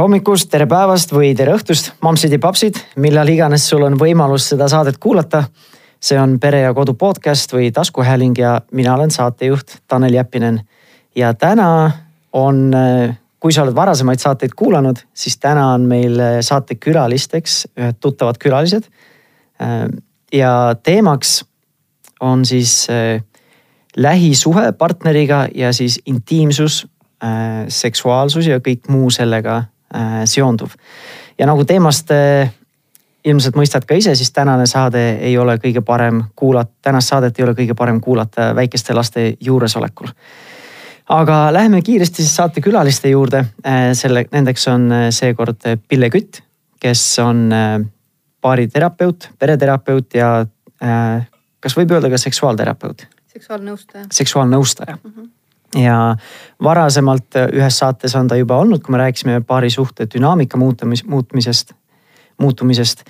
hommikust, tere päevast või tere õhtust, mammsid ja papsid, millal iganes sul on võimalus seda saadet kuulata. see on Pere ja Kodu podcast või taskuhääling ja mina olen saatejuht Tanel Jeppinen. ja täna on, kui sa oled varasemaid saateid kuulanud, siis täna on meil saatekülalisteks ühed tuttavad külalised. ja teemaks on siis lähisuhe partneriga ja siis intiimsus Äh, seksuaalsus ja kõik muu sellega seonduv. ja nagu teemast äh, ilmselt mõistad ka ise, siis tänane saade ei ole kõige parem kuulata, tänast saadet ei ole kõige parem kuulata väikeste laste juuresolekul. aga läheme kiiresti siis saatekülaliste juurde. selle, nendeks on seekord Pille Kütt, kes on baariterapeut, pereterapeut ja kas võib öelda ka seksuaalterapeut? seksuaalnõustaja. seksuaalnõustaja mm. -hmm ja varasemalt ühes saates on ta juba olnud, kui me rääkisime paari suhte dünaamika muutumis, muutmisest, muutumisest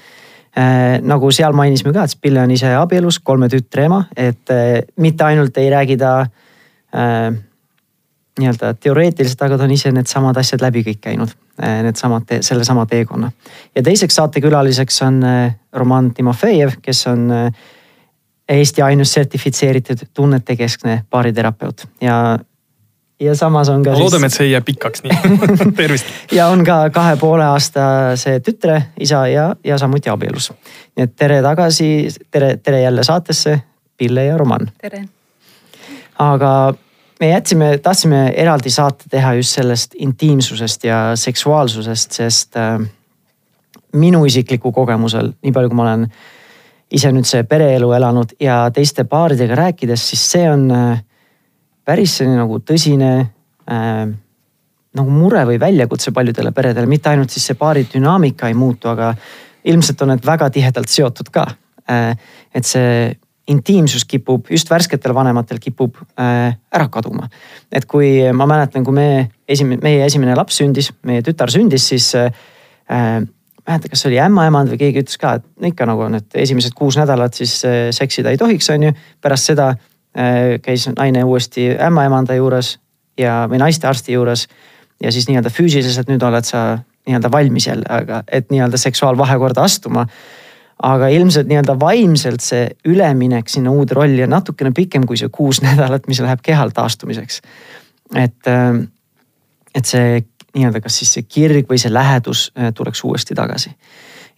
äh,. nagu seal mainisime ka, et Spille on ise abielus, kolme tütre ema, et äh, mitte ainult ei räägi ta äh, nii-öelda teoreetiliselt, aga ta on ise needsamad asjad läbi kõik käinud äh,, needsamad, sellesama teekonna. ja teiseks saatekülaliseks on äh, Roman Timofejev, kes on äh, Eesti ainus sertifitseeritud tunnetekeskne baariterapeut ja ja samas on ka. loodame, et see ei jää pikaks nii tervist. ja on ka kahe poole aastase tütre isa ja, ja samuti abielus. nii et tere tagasi, tere, tere jälle saatesse, Pille ja Roman. tere. aga me jätsime, tahtsime eraldi saate teha just sellest intiimsusest ja seksuaalsusest, sest äh, minu isikliku kogemusel, nii palju kui ma olen ise nüüd see pereelu elanud ja teiste paaridega rääkides, siis see on äh, päris selline nagu tõsine äh, nagu mure või väljakutse paljudele peredele, mitte ainult siis see paari dünaamika ei muutu, aga ilmselt on need väga tihedalt seotud ka äh,. et see intiimsus kipub, just värsketel vanematel kipub äh, ära kaduma. et kui ma mäletan, kui me esimene, meie esimene laps sündis, meie tütar sündis, siis äh, mäleta, kas oli ämmaemand või keegi ütles ka, et ikka nagu et esimesed kuus nädalat siis äh, seksida ei tohiks, on ju. pärast seda Äh, käis naine uuesti ämmaemanda juures ja, või naistearsti juures. ja siis nii-öelda füüsiliselt nüüd oled sa nii-öelda valmis jälle, aga et nii-öelda seksuaalvahekorda astuma. aga ilmselt nii-öelda vaimselt see üleminek sinna uude rolli on natukene pikem kui see kuus nädalat, mis läheb kehal taastumiseks. et, äh, et see nii-öelda, kas siis see kirg või see lähedus äh, tuleks uuesti tagasi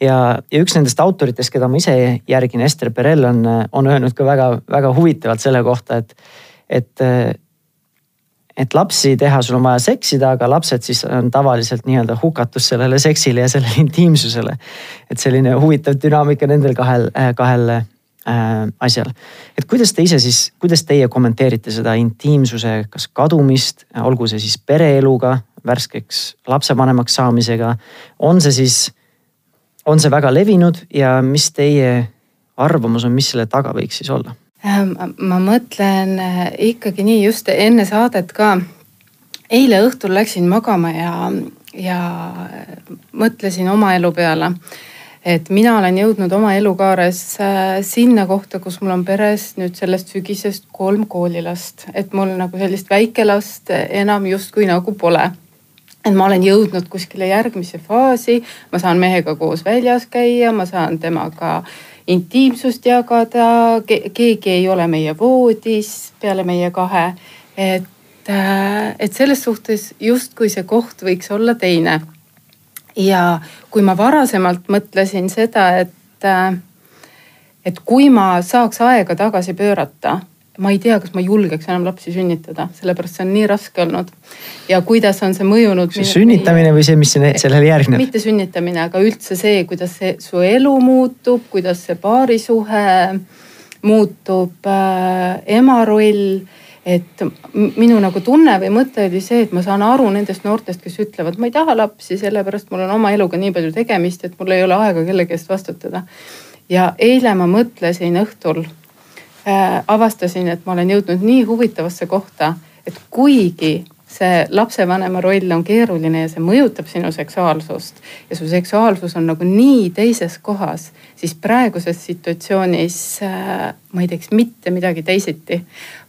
ja, ja üks nendest autoritest, keda ma ise järgin, Ester Perel on, on öelnud ka väga-väga huvitavalt selle kohta, et, et et lapsi teha, sul on vaja seksida, aga lapsed siis on tavaliselt nii-öelda hukatus sellele seksile ja sellele intiimsusele. et selline huvitav dünaamika nendel kahel, kahel äh, asjal. et kuidas te ise siis, kuidas teie kommenteerite seda intiimsuse, kas kadumist, olgu see siis pereeluga, värskeks lapsevanemaks saamisega, on see siis on see väga levinud ja mis teie arvamus on, mis selle taga võiks siis olla? Ähm, ma mõtlen äh, ikkagi nii just enne saadet ka. eile õhtul läksin magama ja, ja mõtlesin oma elu peale. et mina olen jõudnud oma elukaares äh, sinna kohta, kus mul on peres nüüd sellest sügisest kolm koolilast, et mul nagu sellist väikelast enam justkui nagu pole et ma olen jõudnud kuskile järgmisse faasi, ma saan mehega koos väljas käia, ma saan temaga intiimsust jagada ke, keegi ei ole meie voodis peale meie kahe. et, äh, et selles suhtes justkui see koht võiks olla teine. ja kui ma varasemalt mõtlesin seda, et, äh, et kui ma saaks aega tagasi pöörata ma ei tea, kas ma julgeks enam lapsi sünnitada, sellepärast see on nii raske olnud. ja kuidas on see mõjunud. sünnitamine või see, mis sellele järgneb? mitte sünnitamine, aga üldse see, kuidas see su elu muutub, kuidas see paarisuhe muutub äh,, ema roll et minu nagu tunne või mõte oli see, et ma saan aru nendest noortest, kes ütlevad, ma ei taha lapsi, sellepärast mul on oma eluga nii palju tegemist, et mul ei ole aega kellegi eest vastutada. ja eile ma mõtlesin õhtul avastasin, et ma olen jõudnud nii huvitavasse kohta, et kuigi see lapsevanema roll on keeruline ja see mõjutab sinu seksuaalsust ja su seksuaalsus on nagu nii teises kohas, siis praeguses situatsioonis äh, ma ei teeks mitte midagi teisiti.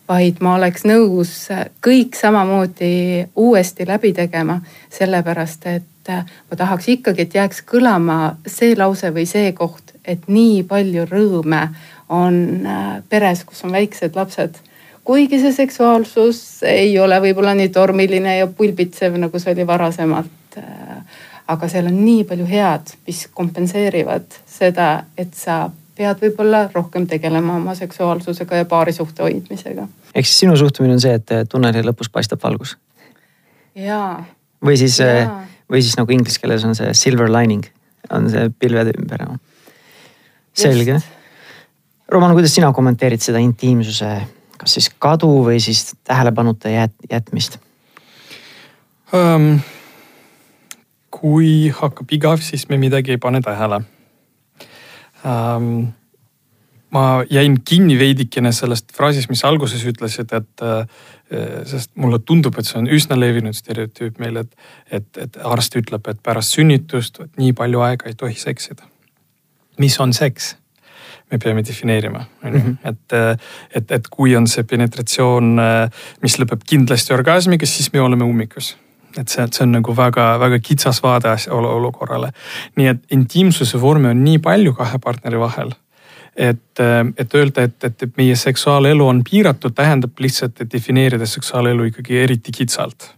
vaid ma oleks nõus kõik samamoodi uuesti läbi tegema, sellepärast et ma tahaks ikkagi, et jääks kõlama see lause või see koht, et nii palju rõõme on peres, kus on väiksed lapsed kuigi see seksuaalsus ei ole võib-olla nii tormiline ja pulbitsev, nagu see oli varasemalt. aga seal on nii palju head, mis kompenseerivad seda, et sa pead võib-olla rohkem tegelema oma seksuaalsusega ja paarisuhte hoidmisega. ehk siis sinu suhtumine on see, et tunneli lõpus paistab valgus? jaa. või siis, või siis nagu inglise keeles on see silver lining, on see pilvede ümber. selge. Roman, kuidas sina kommenteerid seda intiimsuse kas siis kadu või siis tähelepanuta jät-, jätmist um,? kui hakkab igav, siis me midagi ei pane tähele um, ma jäin kinni veidikene sellest fraasist, mis alguses ütlesid, et sest mulle tundub, et see on üsna levinud stereotüüp meil, et, et, et arst ütleb, et pärast sünnitust nii palju aega ei tohi seksida. mis on seks? Me peame defineerima, on ju, mhm. et, et, et kui on see penetratsioon, mis lõpeb kindlasti orgasmiga, siis me oleme ummikus et see, see on nagu väga-väga kitsas vaade olukorrale. nii et intiimsuse vorme on nii palju kahe partneri vahel. et, et öelda, et, et meie seksuaalelu on piiratud, tähendab lihtsalt, et defineerida seksuaalelu ikkagi eriti kitsalt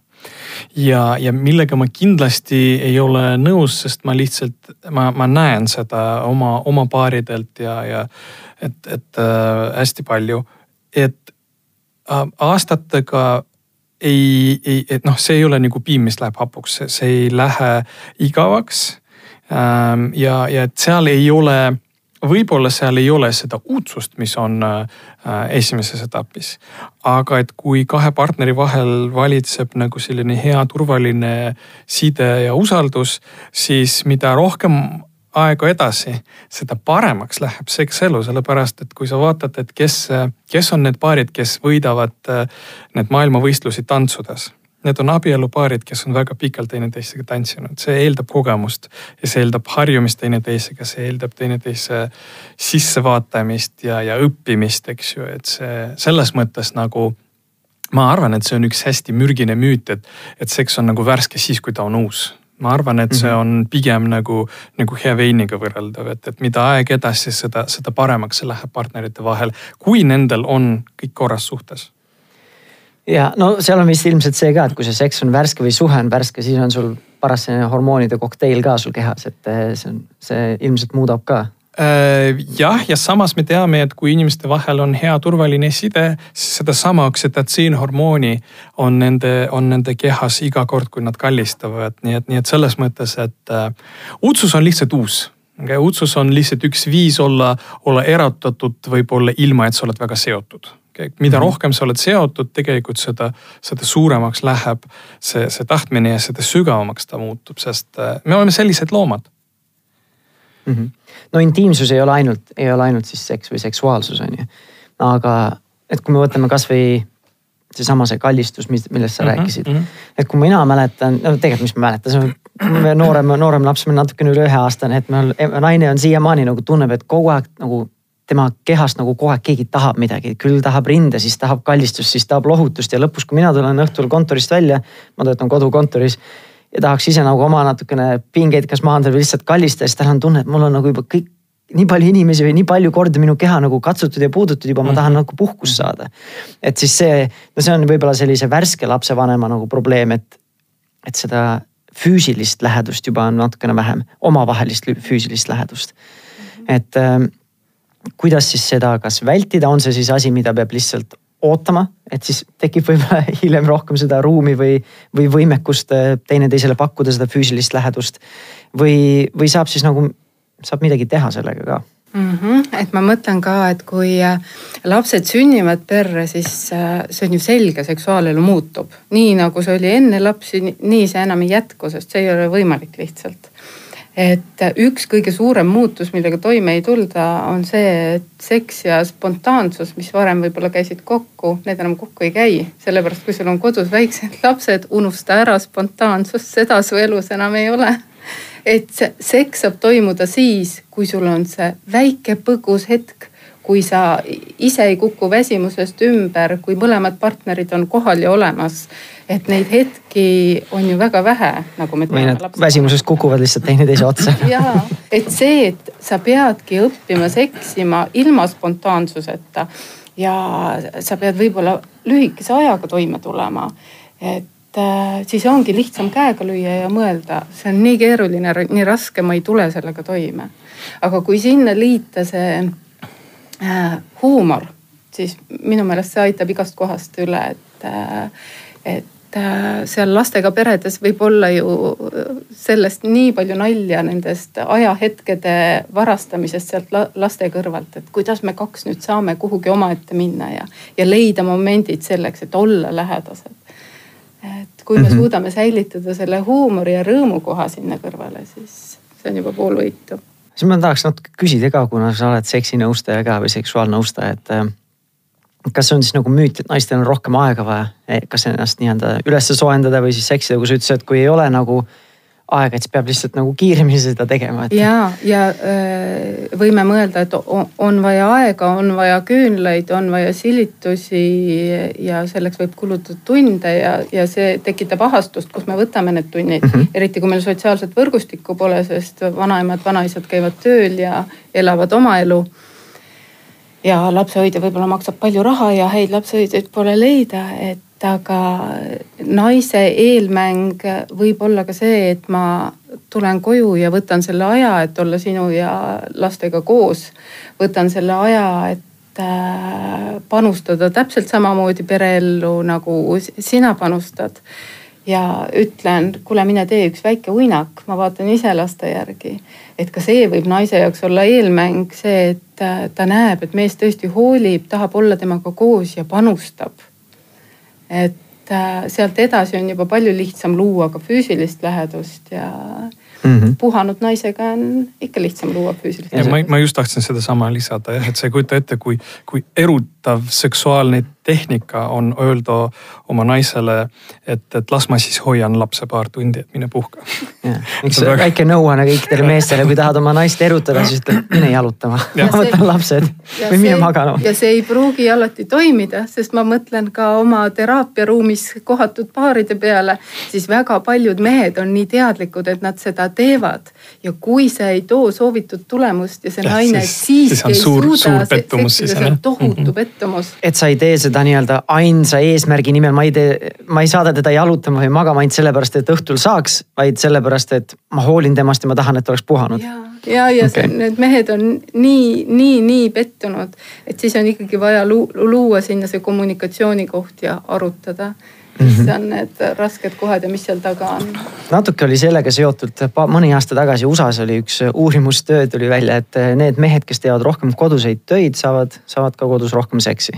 ja, ja millega ma kindlasti ei ole nõus, sest ma lihtsalt, ma, ma näen seda oma, oma paaridelt ja, ja et, et äh, hästi palju, et äh, aastatega ei, ei, et noh, see ei ole nagu piim, mis läheb hapuks, see ei lähe igavaks ähm,. ja, ja et seal ei ole võib-olla seal ei ole seda uudsust, mis on äh, esimeses etapis. aga et kui kahe partneri vahel valitseb nagu selline hea turvaline side ja usaldus, siis mida rohkem aega edasi, seda paremaks läheb sekselu, sellepärast et kui sa vaatad, et kes, kes on need paarid, kes võidavad äh, need maailmavõistlusi tantsudes Need on abielupaarid, kes on väga pikalt teineteisega tantsinud, see eeldab kogemust ja see eeldab harjumist teineteisega, see eeldab teineteise sissevaatamist ja, ja õppimist, eks ju, et see selles mõttes nagu ma arvan, et see on üks hästi mürgine müüt, et, et seks on nagu värske siis, kui ta on uus. Ma arvan, et see mhm. on pigem nagu, nagu hea veiniga võrreldav, et, et mida aeg edasi, seda, seda paremaks see läheb partnerite vahel, kui nendel on kõik korras suhtes ja no seal on vist ilmselt see ka, et kui see seks on värske või suhe on värske, siis on sul paras selline hormoonide kokteil ka sul kehas, et eh, see on, see ilmselt muudab ka. Äh, jah, ja samas me teame, et kui inimeste vahel on hea turvaline side, siis sedasama oksüdotsiinhormooni on nende, on nende kehas iga kord, kui nad kallistavad, nii et, nii et selles mõttes, et äh, otsus on lihtsalt uus. otsus on lihtsalt üks viis olla, olla erutatud võib-olla ilma, et sa oled väga seotud mida mhm. rohkem sa oled seotud, tegelikult seda, seda suuremaks läheb see, see tahtmine ja seda sügavamaks ta muutub, sest äh, me oleme sellised loomad mm. -hmm. no intiimsus ei ole ainult, ei ole ainult siis seks või seksuaalsus on ju. aga et kui me võtame kasvõi seesama see kallistus, millest sa mm -hmm, rääkisid mm. -hmm. et kui mina mäletan, no tegelikult, mis ma mäletan, noorem, noorem laps, natukene üle ühe aastane, et meil naine on siiamaani nagu tunneb, et kogu aeg nagu tema kehast nagu kogu aeg keegi tahab midagi, küll tahab rinde, siis tahab kallistust, siis tahab lohutust ja lõpus, kui mina tulen õhtul kontorist välja, ma töötan kodukontoris ja tahaks ise nagu oma natukene pingeid kas maandada või lihtsalt kallistada, siis tal on tunne, et mul on nagu juba kõik nii palju inimesi või nii palju kordi minu keha nagu katsutud ja puudutud juba, ma tahan mm -hmm. nagu puhkust saada. et siis see, no see on võib-olla sellise värske lapsevanema nagu probleem, et, et seda füüsilist lähedust juba on natukene vähem, omavahelist füüsilist lähedust. et ähm, kuidas siis seda kas vältida, on see siis asi, mida peab lihtsalt ootama, et siis tekib võib-olla hiljem rohkem seda ruumi või, või võimekust äh, teineteisele pakkuda seda füüsilist lähedust. või, või saab siis nagu, saab midagi teha sellega ka mm. -hmm. et ma mõtlen ka, et kui äh, lapsed sünnivad perre, siis äh, see on ju selge, seksuaalelu muutub. nii nagu see oli enne lapsi, nii see enam ei jätku, sest see ei ole võimalik lihtsalt et üks kõige suurem muutus, millega toime ei tulda, on see, et seks ja spontaansus, mis varem võib-olla käisid kokku, need enam kokku ei käi. sellepärast, kui sul on kodus väiksed lapsed, unusta ära spontaansus, seda su elus enam ei ole. et see seks saab toimuda siis, kui sul on see väike põgus hetk, kui sa ise ei kuku väsimusest ümber, kui mõlemad partnerid on kohal ja olemas. Et neid hetki on ju väga vähe, nagu me või nad väsimusest kukuvad lihtsalt teineteise otsa. ja, et see, et sa peadki õppima seksima ilma spontaansuseta ja sa pead võib-olla lühikese ajaga toime tulema. et äh, siis ongi lihtsam käega lüüa ja mõelda, see on nii keeruline, nii raske, ma ei tule sellega toime. aga kui sinna liita see äh, huumor, siis minu meelest see aitab igast kohast üle, et äh,, et äh, seal lastega peredes võib olla ju sellest nii palju nalja nendest ajahetkede varastamisest sealt laste kõrvalt, et kuidas me kaks nüüd saame kuhugi omaette minna ja, ja leida momendid selleks, et olla lähedased. et kui me mm -hmm. suudame säilitada selle huumori ja rõõmukoha sinna kõrvale, siis see on juba pool võitu. siis ma tahaks natuke küsida ka, kuna sa oled seksinõustaja ka või seksuaalnõustaja, et äh, kas see on siis nagu müüt, et naistel on rohkem aega vaja, kas ennast nii-öelda üles soojendada või siis seksida, kui sa ütlesid, et kui ei ole nagu aega, et siis peab lihtsalt nagu kiiremini seda tegema et.... ja, ja äh, võime mõelda, et on vaja aega, on vaja küünlaid, on vaja silitusi ja selleks võib kulutada tunde ja, ja see tekitab ahastust, kus me võtame need tunnid mm. -hmm. eriti kui meil sotsiaalset võrgustikku pole, sest vanaemad, vanaisad käivad tööl ja elavad oma elu ja lapsehoidja võib-olla maksab palju raha ja häid lapsehoidjaid pole leida, et aga naise eelmäng võib olla ka see, et ma tulen koju ja võtan selle aja, et olla sinu ja lastega koos. võtan selle aja, et äh, panustada täpselt samamoodi pereellu nagu sina panustad ja ütlen, kuule, mine tee üks väike uinak, ma vaatan ise laste järgi. Et ka see võib naise jaoks olla eelmäng, see, et äh, ta näeb, et mees tõesti hoolib, tahab olla temaga koos ja panustab. et äh, sealt edasi on juba palju lihtsam luua ka füüsilist lähedust ja mm -hmm. puhanud naisega on ikka lihtsam luua füüsilist lähedust. ma, ma just tahtsin sedasama lisada jah, et sa ei kujuta ette, kui, kui erutav seksuaalne tehnika on öelda oma naisele, et, et las ma siis hoian lapse paar tundi, et mine puhka. üks väga... väike nõuanne kõikidele meestele, kui tahad oma naist erutada, siis ütle mine jalutama, ma võtan lapsed või mine magama. ja see ei pruugi alati toimida, sest ma mõtlen ka oma teraapiaruumis kohatud paaride peale, siis väga paljud mehed on nii teadlikud, et nad seda teevad ja kui see ei too soovitud tulemust ja see ja, naine siiski ei suur, suuda pettumus, seksida, see on tohutu mm -hmm. pettumus. et sa ei tee seda nii-öelda ainsa eesmärgi nimel, ma ei tee, ma ei saada teda jalutama või magama ainult sellepärast, et õhtul saaks, vaid sellepärast, et ma hoolin temast ja ma tahan, et oleks puhanud. ja, ja, ja okay. see, need mehed on nii, nii, nii pettunud, et siis on ikkagi vaja luua sinna see kommunikatsioonikoht ja arutada mis mm -hmm. on need rasked kohad ja mis seal taga on? natuke oli sellega seotud, mõni aasta tagasi USA-s oli üks uurimustöö tuli välja, et need mehed, kes teevad rohkem koduseid töid, saavad, saavad ka kodus rohkem seksi.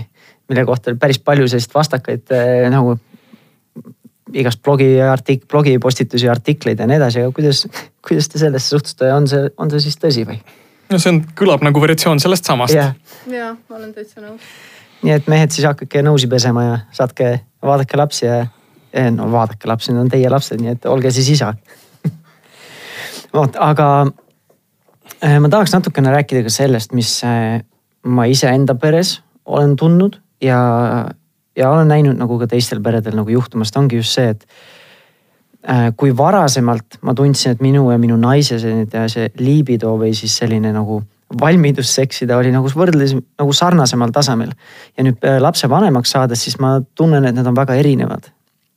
Mille kohta oli päris palju selliseid vastakaid eh, nagu igast blogi artik-, blogipostitusi, artikleid ja nii edasi, aga kuidas, kuidas te sellesse suhtute, on see, on see siis tõsi või? no see on, kõlab nagu versioon sellest samast. ja, ja, ma olen täitsa nõus. Nii et mehed siis hakake nõusi pesema ja saatke, vaadake lapsi ja, ja no vaadake lapsi, need on teie lapsed, nii et olge siis isa. Vot, aga äh, ma tahaks natukene rääkida ka sellest, mis ma iseenda peres olen tundnud ja, ja olen näinud nagu ka teistel peredel nagu juhtumas, ta ongi just see, et äh, kui varasemalt ma tundsin, et minu ja minu naise selline see liibido või siis selline nagu valmidus seksida oli nagu võrdles nagu sarnasemal tasemel. ja nüüd äh, lapsevanemaks saades, siis ma tunnen, et need on väga erinevad.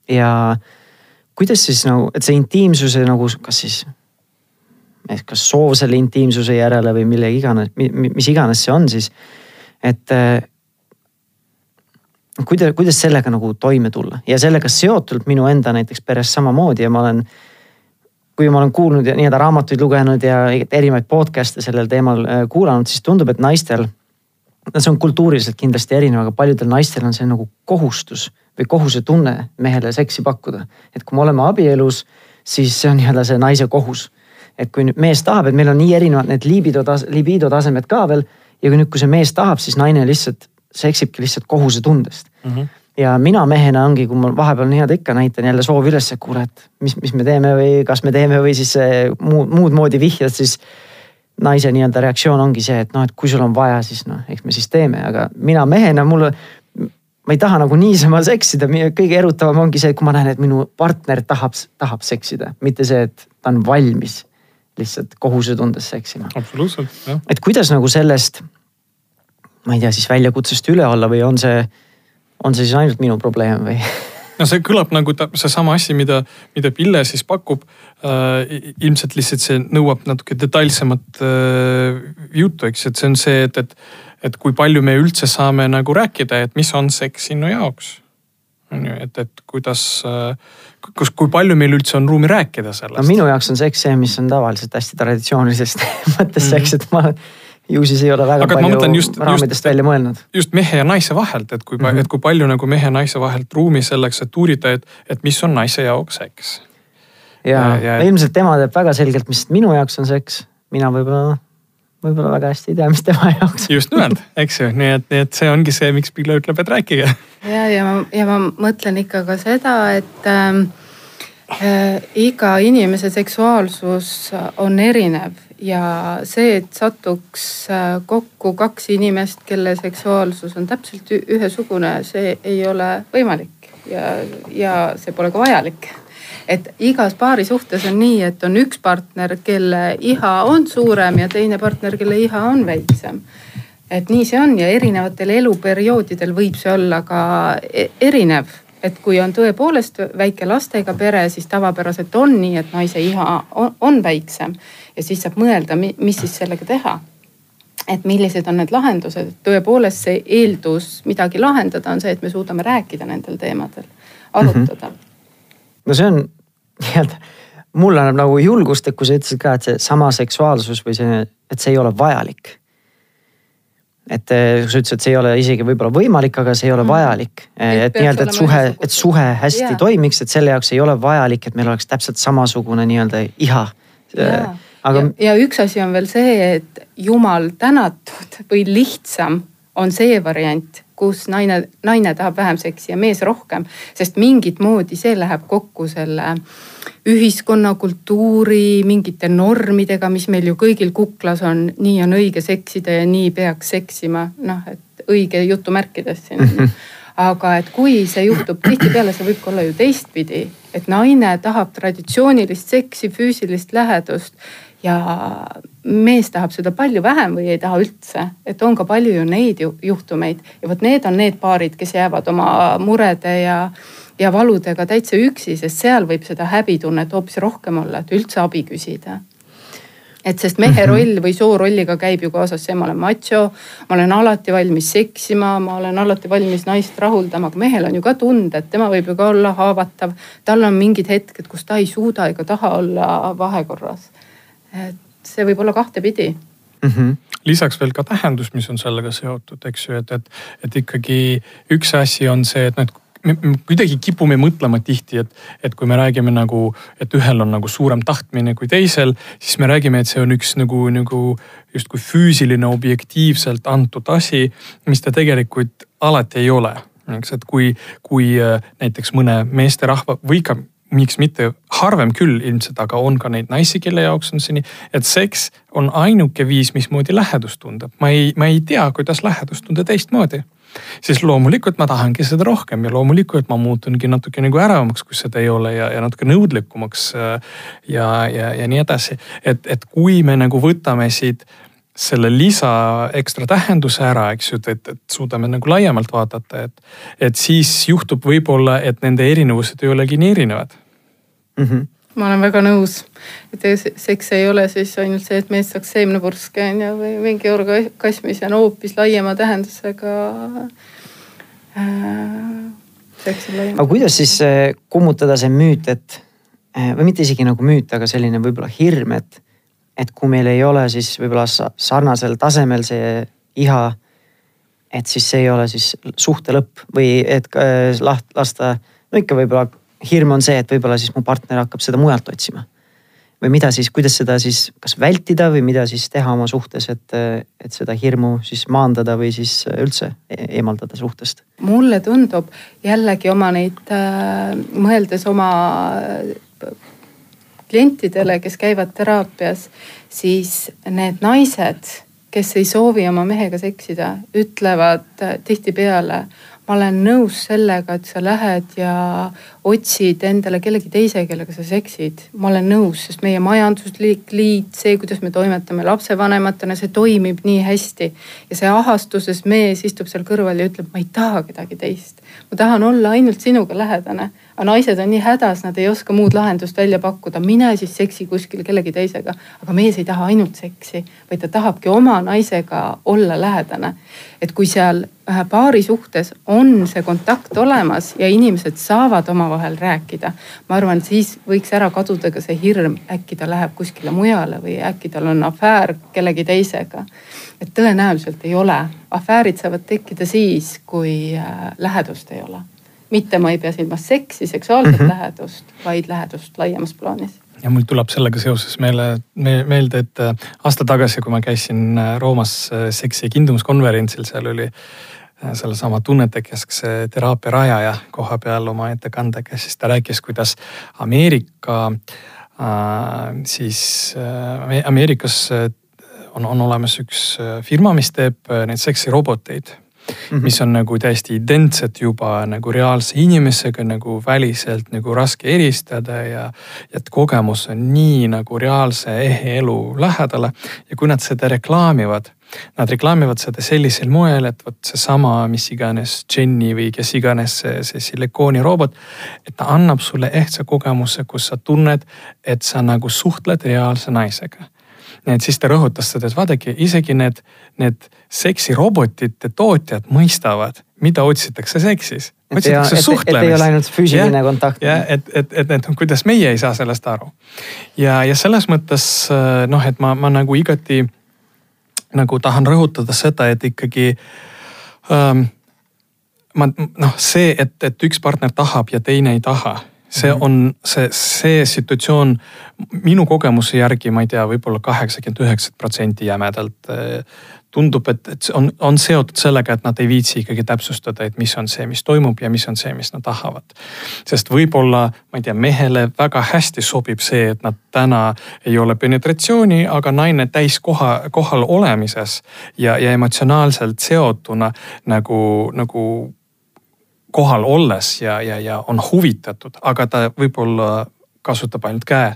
ja kuidas siis nagu, et see intiimsuse nagu, kas siis, kas soov selle intiimsuse järele või mille iganes, mis iganes see on siis. et äh, kuidas, kuidas sellega nagu toime tulla ja sellega seotult minu enda näiteks peres samamoodi ja ma olen kui ma olen kuulnud ja nii-öelda raamatuid lugenud ja erinevaid podcast'e sellel teemal äh, kuulanud, siis tundub, et naistel. no see on kultuuriliselt kindlasti erinev, aga paljudel naistel on see nagu kohustus või kohusetunne mehele seksi pakkuda. et kui me oleme abielus, siis see on nii-öelda see naise kohus. et kui nüüd mees tahab, et meil on nii erinevad need libido, libido tasemed ka veel ja kui nüüd, kui see mees tahab, siis naine lihtsalt seksibki lihtsalt kohusetundest mm. -hmm ja mina mehena ongi, kui mul vahepeal nii-öelda ikka näitan jälle soov üles, et kuule, et mis, mis me teeme või kas me teeme või siis muud, muud moodi vihjad, siis. naise nii-öelda reaktsioon ongi see, et noh, et kui sul on vaja, siis noh, eks me siis teeme, aga mina mehena mulle. ma ei taha nagu niisama seksida, kõige erutavam ongi see, kui ma näen, et minu partner tahab, tahab seksida, mitte see, et ta on valmis lihtsalt kohusetundes seksima. absoluutselt, jah. et kuidas nagu sellest, ma ei tea, siis väljakutsest üle olla või on see, on see siis ainult minu probleem või no see kõlab nagu seesama asi, mida, mida Pille siis pakub äh,. ilmselt lihtsalt see nõuab natuke detailsemat äh, juttu, eks, et see on see, et, et, et kui palju me üldse saame nagu rääkida, et mis on seks sinu jaoks. on ju, et, et kuidas äh,, kus, kui palju meil üldse on ruumi rääkida sellest. no minu jaoks on seks see, mis on tavaliselt hästi traditsioonilisest mõttes mm -hmm. seks, et ma ju siis ei ole väga Aga palju just, raamidest just, välja mõelnud. just mehe ja naise vahelt, et kui mm, -hmm. et kui palju nagu mehe ja naise vahelt ruumi selleks, et uurida, et, et mis on naise jaoks seks. ja, ja, ja ilmselt tema teab väga selgelt, mis minu jaoks on seks, mina võib-olla, võib-olla väga hästi ei tea, mis tema jaoks. just nimelt, eks ju, nii et, nii et see ongi see, miks Pille ütleb, et rääkige. ja, ja ma, ja ma mõtlen ikka ka seda, et ähm, äh, iga inimese seksuaalsus on erinev ja see, et satuks äh, kokku kaks inimest, kelle seksuaalsus on täpselt ühesugune, see ei ole võimalik. Ja, ja see pole ka vajalik. et igas paari suhtes on nii, et on üks partner, kelle iha on suurem ja teine partner, kelle iha on väiksem. Et nii see on ja erinevatel eluperioodidel võib see olla ka e-, erinev et kui on tõepoolest väike lastega pere, siis tavapäraselt on nii, et naise iha on, on väiksem ja siis saab mõelda, mis siis sellega teha. et millised on need lahendused, tõepoolest see eeldus midagi lahendada on see, et me suudame rääkida nendel teemadel, arutada mm. -hmm. no see on nii-öelda, mulle annab nagu julgust, et kui sa ütlesid ka, et see sama seksuaalsus või see, et see ei ole vajalik et eh, sa ütlesid, et see ei ole isegi võib-olla võimalik, aga see ei ole mm. vajalik. et nii-öelda, et suhe, et suhe hästi yeah. toimiks, et selle jaoks ei ole vajalik, et meil oleks täpselt samasugune nii-öelda iha yeah.. aga. ja üks asi on veel see, et jumal tänatud või lihtsam on see variant, kus naine, naine tahab vähem seksi ja mees rohkem, sest mingit moodi see läheb kokku selle ühiskonna, kultuuri, mingite normidega, mis meil ju kõigil kuklas on. nii on õige seksida ja nii peaks seksima, noh, et õige jutumärkides siin mm. -hmm aga et kui see juhtub, tihtipeale see võib ka olla ju teistpidi, et naine tahab traditsioonilist seksi, füüsilist lähedust ja mees tahab seda palju vähem või ei taha üldse, et on ka palju ju neid juhtumeid ja vot need on need paarid, kes jäävad oma murede ja, ja valudega täitsa üksi, sest seal võib seda häbitunnet hoopis rohkem olla, et üldse abi küsida et sest mehe mhm. roll või soorolliga käib ju kaasas see, ma olen macho, ma olen alati valmis seksima, ma olen alati valmis naist rahuldama, aga mehel on ju ka tunded, tema võib ju ka olla haavatav. tal on mingid hetked, kus ta ei suuda ega taha olla vahekorras et see võib olla kahtepidi mm. -hmm. lisaks veel ka tähendus, mis on sellega seotud, eks ju, et, et, et ikkagi üks asi on see, et noh, et me kuidagi kipume mõtlema tihti, et, et kui me räägime nagu, et ühel on nagu suurem tahtmine kui teisel, siis me räägime, et see on üks nagu, nagu justkui füüsiline, objektiivselt antud asi, mis ta tegelikult alati ei ole eks, et kui, kui äh, näiteks mõne meesterahva või ka miks mitte, harvem küll ilmselt, aga on ka neid naisi, kelle jaoks on see nii, et seks on ainuke viis, mismoodi lähedust tunda. ma ei, ma ei tea, kuidas lähedust tunda teistmoodi. siis loomulikult ma tahangi seda rohkem ja loomulikult ma muutungi natuke nagu äravamaks, kui seda ei ole ja, ja natuke nõudlikumaks äh, ja, ja, ja nii edasi. et, et kui me nagu võtame siit selle lisa ekstra tähenduse ära, eks ju, et, et suudame nagu laiemalt vaadata, et, et siis juhtub võib-olla, et nende erinevused ei olegi nii erinevad mm. -hmm. ma olen väga nõus, et seks ei ole siis ainult see, et mees saaks seemnepurske on ju või mingi orgasmi, see on hoopis laiema tähendusega äh,. aga kuidas siis äh, kummutada see müüt, et äh, või mitte isegi nagu müüt, aga selline võib-olla hirm, et, et kui meil ei ole siis võib-olla sarnasel tasemel see iha et siis see ei ole siis suhte lõpp või et äh, lasta, no ikka võib-olla hirm on see, et võib-olla siis mu partner hakkab seda mujalt otsima. või mida siis, kuidas seda siis kas vältida või mida siis teha oma suhtes, et, et seda hirmu siis maandada või siis üldse e-, eemaldada suhtest? mulle tundub jällegi oma neid äh,, mõeldes oma klientidele, kes käivad teraapias, siis need naised, kes ei soovi oma mehega seksida, ütlevad tihtipeale ma olen nõus sellega, et sa lähed ja otsid endale kellegi teise, kellega sa seksid. ma olen nõus, sest meie majanduslik liit, see, kuidas me toimetame lapsevanematena, see toimib nii hästi. ja see ahastuses mees istub seal kõrval ja ütleb, ma ei taha kedagi teist. ma tahan olla ainult sinuga lähedane aga naised on nii hädas, nad ei oska muud lahendust välja pakkuda, mine siis seksi kuskil kellegi teisega. aga mees ei taha ainult seksi, vaid ta tahabki oma naisega olla lähedane. et kui seal paari suhtes on see kontakt olemas ja inimesed saavad omavahel rääkida. ma arvan, siis võiks ära kaduda ka see hirm, äkki ta läheb kuskile mujale või äkki tal on afäär kellegi teisega. et tõenäoliselt ei ole, afäärid saavad tekkida siis, kui äh, lähedust ei ole mitte ma ei pea silmas seksi, seksuaalset mm -hmm. lähedust, vaid lähedust laiemas plaanis ja mul tuleb sellega seoses meele, meelde, et äh, aasta tagasi, kui ma käisin äh, Roomas äh, seksi kindlumuskonverentsil, seal oli sellesama tunnetekeskse teraapia rajaja koha peal oma ettekandega, siis ta rääkis, kuidas Ameerika siis Ameerikas on, on olemas üks firma, mis teeb neid seksiroboteid mm, -hmm. mis on nagu täiesti identsed juba nagu reaalse inimesega nagu väliselt nagu raske eristada ja. et kogemus on nii nagu reaalse ehe elu lähedale ja kui nad seda reklaamivad Nad reklaamivad seda sellisel moel, et vot seesama, mis iganes Jenny või kes iganes see, see silikoonirobot. et ta annab sulle ehtsa kogemuse, kus sa tunned, et sa nagu suhtled reaalse naisega nii et siis ta rõhutas seda, et vaadake, isegi need, need seksirobotite tootjad mõistavad, mida otsitakse seksis. otsitakse suhtlemist. ei ole ainult füüsiline ja, kontakt. jah, et, et, et, et kuidas meie ei saa sellest aru. ja, ja selles mõttes noh, et ma, ma nagu igati nagu tahan rõhutada seda, et ikkagi ähm, ma noh, see, et, et üks partner tahab ja teine ei taha see mhm. on see, see situatsioon minu kogemuse järgi, ma ei tea võib, võib-olla kaheksakümmend üheksat protsenti jämedalt eh, tundub, et, et on, on seotud sellega, et nad ei viitsi ikkagi täpsustada, et mis on see, mis toimub ja mis on see, mis nad tahavad. sest võib-olla, ma ei tea, mehele väga hästi sobib see, et nad täna ei ole penetratsiooni, aga naine täis koha, kohal olemises ja, ja emotsionaalselt seotuna nagu, nagu kohal olles ja, ja, ja on huvitatud, aga ta võib-olla kasutab ainult käe.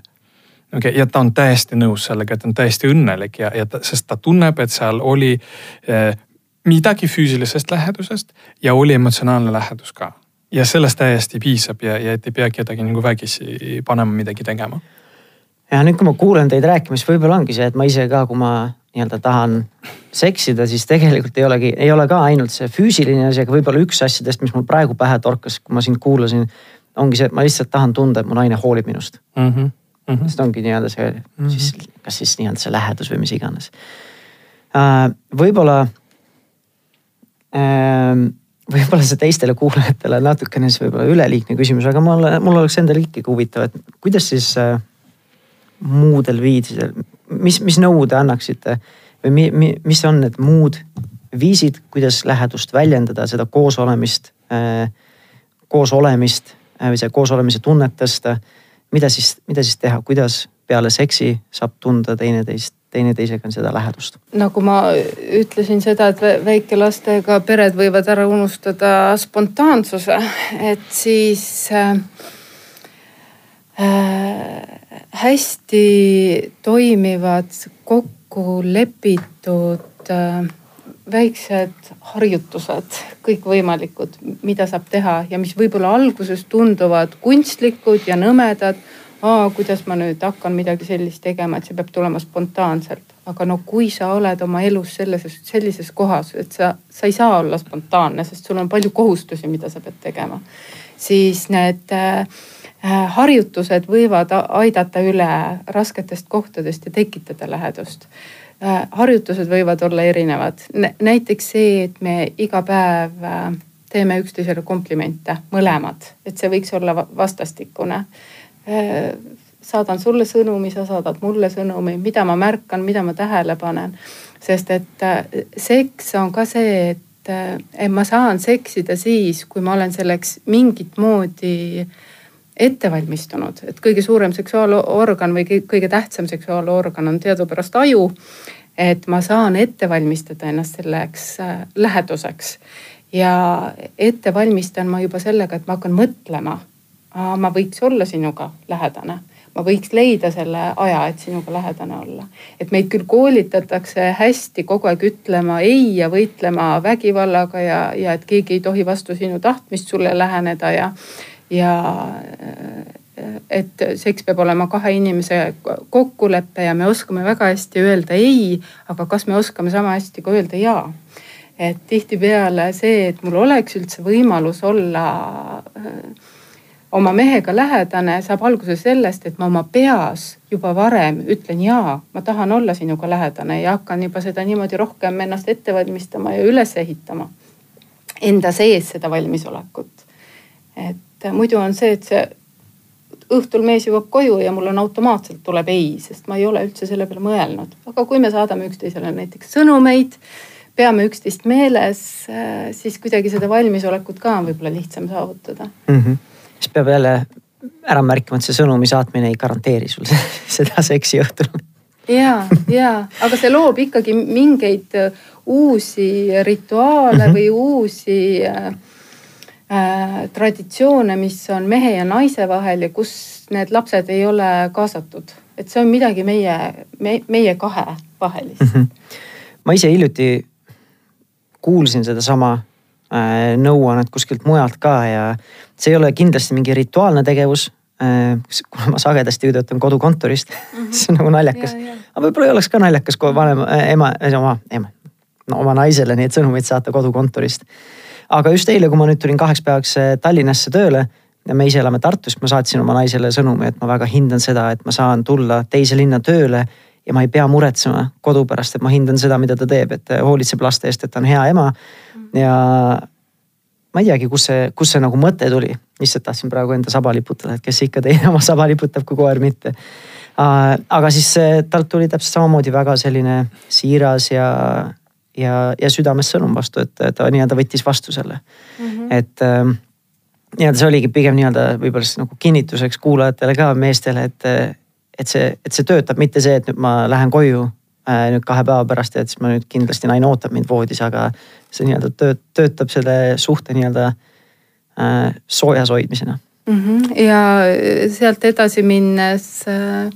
okay,, ja ta on täiesti nõus sellega, ta on täiesti õnnelik ja, ja ta, sest ta tunneb, et seal oli eh, midagi füüsilisest lähedusest ja oli emotsionaalne lähedus ka. ja sellest täiesti piisab ja, ja et ei pea kedagi nagu vägisi panema midagi tegema. ja nüüd, kui ma kuulen teid rääkimas, võib-olla ongi see, et ma ise ka, kui ma nii-öelda tahan seksida, siis tegelikult ei olegi, ei ole ka ainult see füüsiline asi, aga võib-olla üks asjadest, mis mul praegu pähe torkas, kui ma sind kuulasin, ongi see, et ma lihtsalt tahan tunda, et mu naine hoolib minust mm. -hmm. Mm -hmm. sest ongi nii-öelda see mm -hmm. siis, kas siis nii-öelda see lähedus või mis iganes äh,. võib-olla äh, võib-olla see teistele kuulajatele natukene siis võib-olla üleliigne küsimus, aga mulle, mul oleks endale ikkagi huvitav, et kuidas siis äh, muudel viisidel, mis, mis nõu te annaksite või mi, mi, mis on need muud viisid, kuidas lähedust väljendada, seda koosolemist äh,, koosolemist äh, või see koosolemise tunnet tõsta. mida siis, mida siis teha, kuidas peale seksi saab tunda teineteist, teineteisega seda lähedust? nagu ma ütlesin seda, et väikelastega pered võivad ära unustada spontaansuse, et siis äh, äh, hästi toimivad kokku lepitud äh, väiksed harjutused, kõikvõimalikud, mida saab teha ja mis võib-olla alguses tunduvad kunstlikud ja nõmedad. Aa, kuidas ma nüüd hakkan midagi sellist tegema, et see peab tulema spontaanselt. aga no kui sa oled oma elus selles, sellises kohas, et sa, sa ei saa olla spontaanne, sest sul on palju kohustusi, mida sa pead tegema. siis need äh, harjutused võivad aidata üle rasketest kohtadest ja tekitada lähedust. Äh, harjutused võivad olla erinevad, näiteks see, et me iga päev äh, teeme üksteisele komplimente, mõlemad, et see võiks olla vastastikune. saadan sulle sõnumi, sa saadad mulle sõnumi, mida ma märkan, mida ma tähele panen. sest et seks on ka see, et ma saan seksida siis, kui ma olen selleks mingit moodi äh, ette valmistunud, et kõige suurem seksuaalorgan või kõige tähtsam seksuaalorgan on teadupärast aju. et ma saan ette valmistada ennast selleks äh, läheduseks ja ette valmistan ma juba sellega, et ma hakkan mõtlema. ma võiks olla sinuga lähedane ma võiks leida selle aja, et sinuga lähedane olla. et meid küll koolitatakse hästi kogu aeg ütlema ei ja võitlema vägivallaga ja, ja et keegi ei tohi vastu sinu tahtmist sulle läheneda ja, ja et seks peab olema kahe inimese kokkulepe ja me oskame väga hästi öelda ei, aga kas me oskame sama hästi ka öelda ja et tihtipeale see, et mul oleks üldse võimalus olla äh, oma mehega lähedane saab alguse sellest, et ma oma peas juba varem ütlen jaa, ma tahan olla sinuga lähedane ja hakkan juba seda niimoodi rohkem ennast ette valmistama ja üles ehitama. Enda sees seda valmisolekut. et muidu on see, et see õhtul mees jõuab koju ja mul on automaatselt tuleb ei, sest ma ei ole üldse selle peale mõelnud. aga kui me saadame üksteisele näiteks sõnumeid, peame üksteist meeles, siis kuidagi seda valmisolekut ka on võib-olla lihtsam saavutada mm. -hmm siis peab jälle ära märkima, et see sõnumi saatmine ei garanteeri sul seda seksi õhtul. ja, ja, aga see loob ikkagi mingeid äh, uusi rituaale mm -hmm. või uusi äh, äh, traditsioone, mis on mehe ja naise vahel ja kus need lapsed ei ole kaasatud. et see on midagi meie me,, meie kahe vahelist mm. -hmm. ma ise hiljuti kuulsin sedasama Äh, nõuannet kuskilt mujalt ka ja see ei ole kindlasti mingi rituaalne tegevus. Äh, kuna ma sagedasti töötan kodukontorist mm, -hmm. see on nagu naljakas. aga võib-olla ei oleks ka naljakas, kui vanema äh, ema, oma ema, no oma naisele neid sõnumeid saata kodukontorist. Aga just eile, kui ma nüüd tulin kaheks päevaks Tallinnasse tööle ja me ise elame Tartus, ma saatsin oma naisele sõnumi, et ma väga hindan seda, et ma saan tulla teise linna tööle ja ma ei pea muretsema kodu pärast, et ma hindan seda, mida ta teeb, et hoolitseb laste eest, et ta on hea ema. Ja ma ei teagi, kus see, kust see nagu mõte tuli, lihtsalt tahtsin praegu enda saba liputada, et kes ikka teine oma saba liputab, kui koer mitte. aga siis talt tuli täpselt samamoodi väga selline siiras ja, ja, ja südames sõnum vastu, et ta nii-öelda võttis vastu selle mm. -hmm. et ähm, nii-öelda see oligi pigem nii-öelda võib-olla siis nagu kinnituseks kuulajatele ka, meestele, et, et see, et see töötab, mitte see, et nüüd ma lähen koju Äh, nüüd kahe päeva pärast ja et siis ma nüüd kindlasti naine ootab mind voodis, aga see nii-öelda tööt-, töötab selle suhte nii-öelda äh, soojas hoidmisena mm. -hmm. ja sealt edasi minnes äh,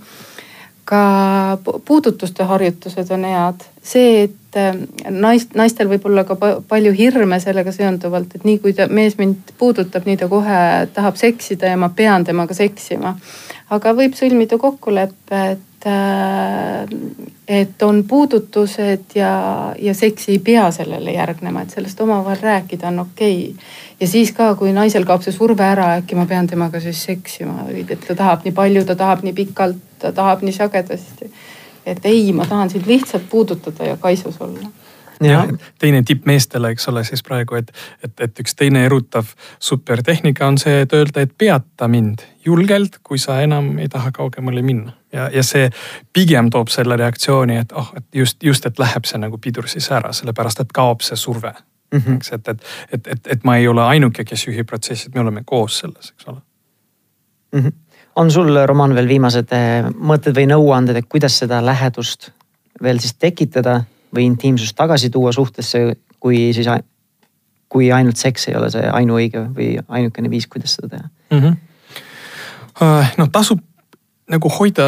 ka puudutuste harjutused on head. see, et äh, naist, naistel võib olla ka palju hirme sellega seonduvalt, et nii kui ta, mees mind puudutab, nii ta kohe tahab seksida ja ma pean temaga seksima. aga võib sõlmida kokkuleppe, et et on puudutused ja, ja seks ei pea sellele järgnema, et sellest omavahel rääkida on okei okay.. ja siis ka, kui naisel kaob see surve ära, äkki ma pean temaga siis seksima või et ta tahab nii palju, ta tahab nii pikalt, ta tahab nii sagedasti. et ei, ma tahan sind lihtsalt puudutada ja kaisus olla ja teine tipp meestele, eks ole, siis praegu, et, et, et üks teine erutav supertehnika on see, et öelda, et peata mind julgelt, kui sa enam ei taha kaugemale minna. ja, ja see pigem toob selle reaktsiooni, et oh, et just, just, et läheb see nagu pidur siis ära, sellepärast et kaob see surve. -hmm. eks, et, et, et, et, et ma ei ole ainuke, kes juhib protsessi, et me oleme koos selles, eks ole mm. -hmm. on sul, Roman, veel viimased eh, mõtted või nõuanded, et kuidas seda lähedust veel siis tekitada või intiimsust tagasi tuua suhtesse, kui siis, kui ainult seks ei ole see ainuõige või ainukene viis, kuidas seda teha mm? -hmm. noh, tasub nagu hoida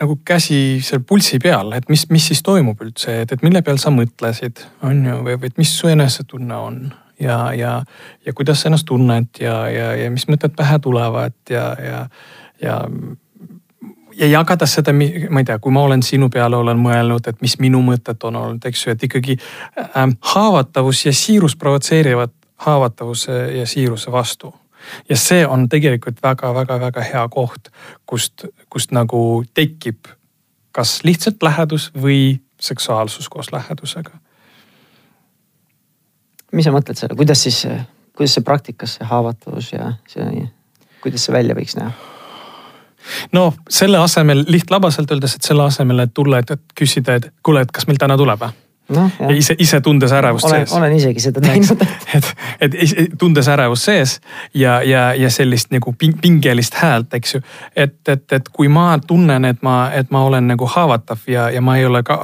nagu käsi seal pulssi peal, et mis, mis siis toimub üldse, et, et mille peal sa mõtlesid, on ju, või, või et mis su enesetunne on ja, ja, ja kuidas sa ennast tunned ja, ja, ja mis mõtted pähe tulevad ja, ja, ja ja jagada seda, ma ei tea, kui ma olen sinu peale olen mõelnud, et mis minu mõtted on olnud, eks ju, et ikkagi äh, haavatavus ja siirus provotseerivad haavatavuse ja siiruse vastu. ja see on tegelikult väga-väga-väga hea koht, kust, kust nagu tekib kas lihtsalt lähedus või seksuaalsus koos lähedusega. mis sa mõtled selle, kuidas siis, kuidas see praktikas see haavatavus ja see, kuidas see välja võiks näha? No selle asemel lihtlabaselt öeldes, et selle asemel, et tulla, et küsida, et kuule, et kas meil täna tuleb või? Noh, ise, ise tundes ärevust olen, sees. olen isegi seda teinud. et, et, et tundes ärevust sees ja, ja, ja sellist nagu ping, pingelist häält, eks ju. et, et, et kui ma tunnen, et ma, et ma olen nagu haavatav ja, ja ma ei ole ka,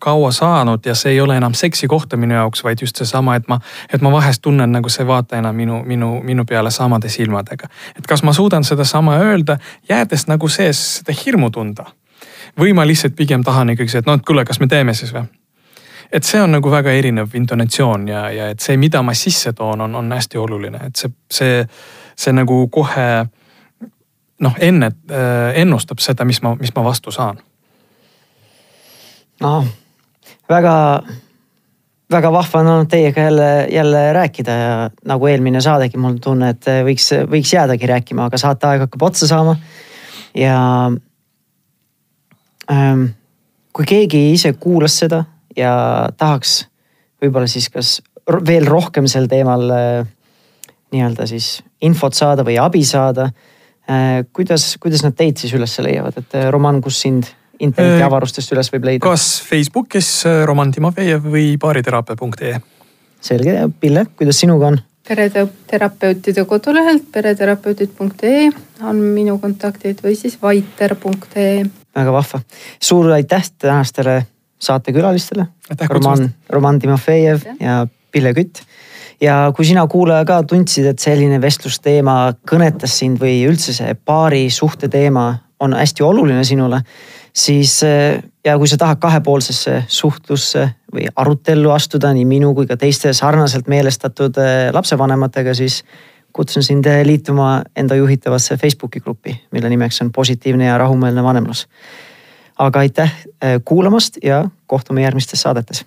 kaua saanud ja see ei ole enam seksi kohta minu jaoks, vaid just seesama, et ma, et ma vahest tunnen nagu see vaataja minu, minu, minu peale samade silmadega. et kas ma suudan sedasama öelda, jäädes nagu sees seda hirmu tunda või ma lihtsalt pigem tahan ikkagi see, et noh, et kuule, kas me teeme siis või? Et see on nagu väga erinev intonatsioon ja, ja et see, mida ma sisse toon, on, on hästi oluline, et see, see, see nagu kohe noh, enne äh, ennustab seda, mis ma, mis ma vastu saan. noh, väga, väga vahva on olnud teiega jälle, jälle rääkida ja nagu eelmine saadegi, mul on tunne, et võiks, võiks jäädagi rääkima, aga saateaeg hakkab otsa saama. ja ähm, kui keegi ise kuulas seda ja tahaks võib-olla siis kas veel rohkem sel teemal äh, nii-öelda siis infot saada või abi saada. Äh, kuidas, kuidas nad teid siis üles leiavad, et äh, Roman, kus sind internetiavarustest üles võib leida? kas Facebookis Roman Timofejev või baariteraapia.ee. selge, Pille, kuidas sinuga on? pereterapeutide kodulehelt pereterapeutid.ee on minu kontaktid või siis vaiter.ee. väga vahva, suur aitäh tänastele saatekülalistele. Roman, Roman Timofejev ja Pille Kütt. ja kui sina kuulaja ka tundsid, et selline vestlusteema kõnetas sind või üldse see paari suhte teema on hästi oluline sinule, siis ja kui sa tahad kahepoolsesse suhtlusse või arutellu astuda nii minu kui ka teiste sarnaselt meelestatud eh, lapsevanematega, siis kutsun sind liituma enda juhitavasse Facebooki gruppi, mille nimeks on positiivne ja rahumeelne vanemlus aga aitäh äh, kuulamast ja kohtume järgmistes saadetes